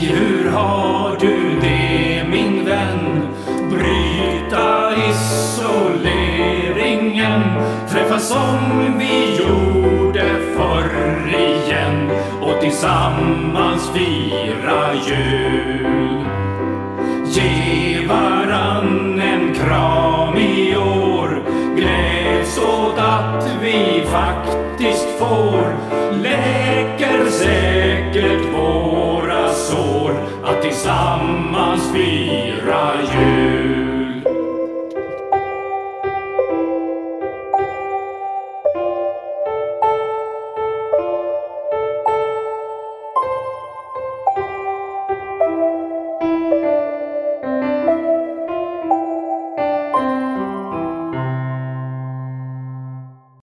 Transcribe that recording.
hur har du det min vän? Bryta isoleringen, träffas som vi gjorde förr igen och tillsammans fira jul. Ge varann en kram i år, gläds åt att vi faktiskt får läker sig Speed.